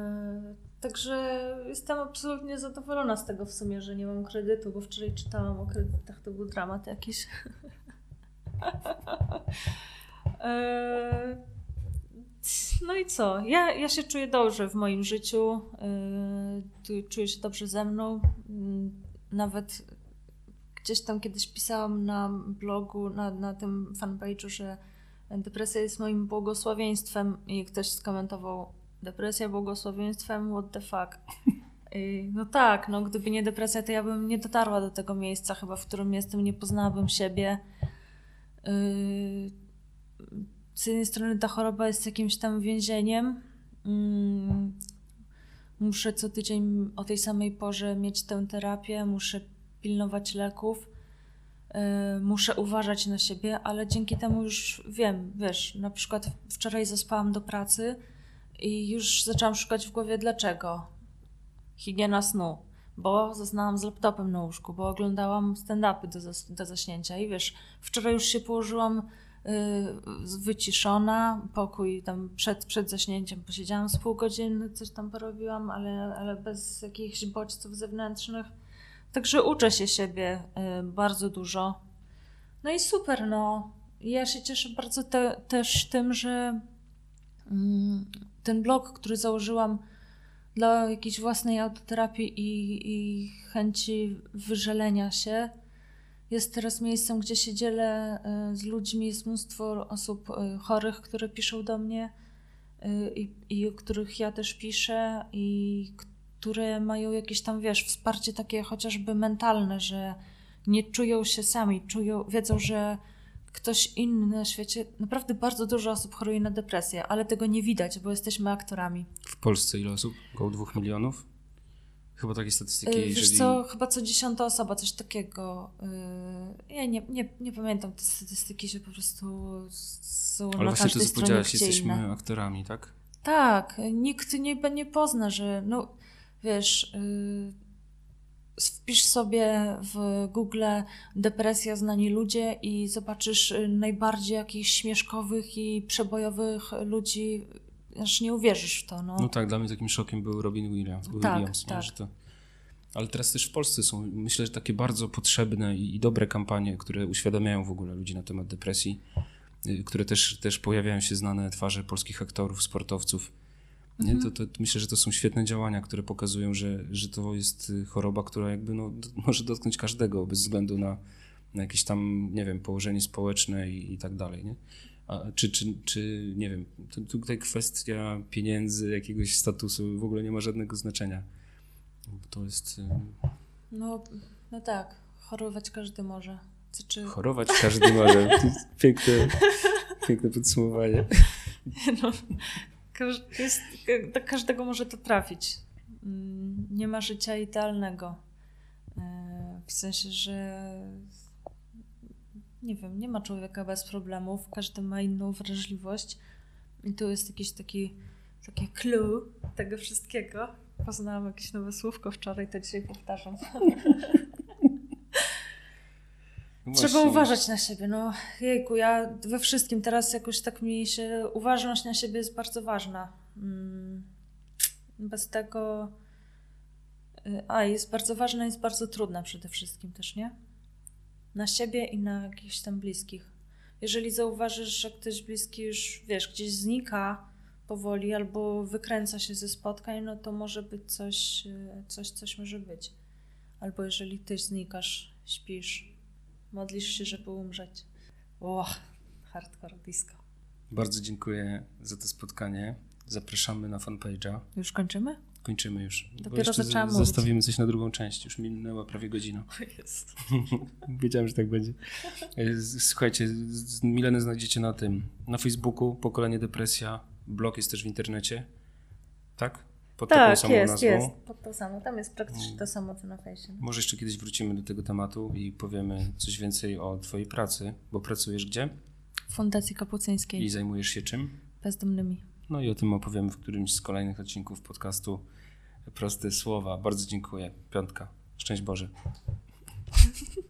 Także jestem absolutnie zadowolona z tego w sumie, że nie mam kredytu, bo wczoraj czytałam o kredytach, to był dramat jakiś. Eee, No i co? Ja, ja się czuję dobrze w moim życiu. Yy, Czuję się dobrze ze mną. Yy, Nawet gdzieś tam kiedyś pisałam na blogu, na, na tym fanpage'u, że depresja jest moim błogosławieństwem i ktoś skomentował depresja błogosławieństwem, what the fuck. No tak, no gdyby nie depresja, to ja bym nie dotarła do tego miejsca chyba, w którym jestem, nie poznałabym siebie. Yy, z jednej strony ta choroba jest jakimś tam więzieniem. Mm, Muszę co tydzień o tej samej porze mieć tę terapię, muszę pilnować leków, yy, muszę uważać na siebie, ale dzięki temu już wiem, wiesz, na przykład wczoraj zaspałam do pracy i już zaczęłam szukać w głowie dlaczego. Higiena snu, bo zasnęłam z laptopem na łóżku, bo oglądałam stand-upy do, zas- do zaśnięcia i wiesz, wczoraj już się położyłam y, wyciszona, pokój tam przed, przed zaśnięciem posiedziałam z pół godziny, coś tam porobiłam, ale, ale bez jakichś bodźców zewnętrznych. Także uczę się siebie y, bardzo dużo. No i super, no. Ja się cieszę bardzo te, też tym, że mm, ten blog, który założyłam dla jakiejś własnej autoterapii i, i chęci wyżelenia się, jest teraz miejscem, gdzie się dzielę y, z ludźmi. Jest mnóstwo osób y, chorych, które piszą do mnie y, i, i o których ja też piszę i które mają jakieś tam, wiesz, wsparcie takie chociażby mentalne, że nie czują się sami, czują, wiedzą, że ktoś inny na świecie, naprawdę bardzo dużo osób choruje na depresję, ale tego nie widać, bo jesteśmy aktorami. W Polsce ile osób? Około dwóch milionów? Chyba takie statystyki, Y, Wiesz jeżeli... co, chyba co dziesiąta osoba, coś takiego. y, Ja nie, nie, nie pamiętam te statystyki, że po prostu są Ale na właśnie to, co powiedziałaś, jesteśmy inne. aktorami, tak? Tak, nikt nie, nie pozna, że no wiesz, y, wpisz sobie w Google depresja znani ludzie i zobaczysz najbardziej jakichś śmieszkowych i przebojowych ludzi, aż nie uwierzysz w to. No. No tak, dla mnie takim szokiem był Robin Williams. Tak, Williams tak. To... Ale teraz też w Polsce są, myślę, że takie bardzo potrzebne i, i dobre kampanie, które uświadamiają w ogóle ludzi na temat depresji, y, które też, też pojawiają się znane twarze polskich aktorów, sportowców. Nie? Mhm. To, to, myślę, że to są świetne działania, które pokazują, że, że to jest y, choroba, która jakby no, może dotknąć każdego bez względu na, na jakieś tam, nie wiem, położenie społeczne i, i tak dalej. Nie? Czy, czy, czy, nie wiem, tutaj kwestia pieniędzy, jakiegoś statusu w ogóle nie ma żadnego znaczenia. To jest. No, no tak, chorować każdy może. Znaczy, Chorować każdy może. Piękne, piękne podsumowanie. no, jest, do każdego może to trafić. Mm, Nie ma życia idealnego. E, W sensie, że nie wiem, nie ma człowieka bez problemów, każdy ma inną wrażliwość. I tu jest jakiś taki, taki clue tego wszystkiego. Poznałam jakieś nowe słówko wczoraj, to dzisiaj powtarzam. No Trzeba właśnie. uważać na siebie. No, jejku, ja we wszystkim teraz jakoś tak mi się. Uważność na siebie jest bardzo ważna. Mm, Bez tego. y, A, jest bardzo ważna, jest bardzo trudna przede wszystkim też, nie? Na siebie i na jakichś tam bliskich. Jeżeli zauważysz, że ktoś bliski już, wiesz, gdzieś znika powoli albo wykręca się ze spotkań, no to może być coś, y, coś, coś może być. Albo jeżeli ty znikasz, śpisz, Modlisz się, żeby umrzeć. O, hardcore disco. Bardzo dziękuję za to spotkanie. Zapraszamy na fanpage'a. Już kończymy? Kończymy już. Dopiero zaczęłam. Zostawimy coś na drugą część. Już minęła prawie godzina. Jest. Wiedziałem, że tak będzie. E, Słuchajcie, Milenę znajdziecie na tym, na Facebooku, Pokolenie Depresja, blog jest też w internecie, tak? Pod taką Tak, samą jest, nazwą. jest. Pod to samo. Tam jest praktycznie to samo, co na fejsie. Może jeszcze kiedyś wrócimy do tego tematu i powiemy coś więcej o twojej pracy, bo pracujesz gdzie W Fundacji i Kapucyńskiej. zajmujesz się czym? Bezdomnymi. No i o tym opowiemy w którymś z kolejnych odcinków podcastu Proste Słowa. Bardzo dziękuję. Piątka. Szczęść Boże.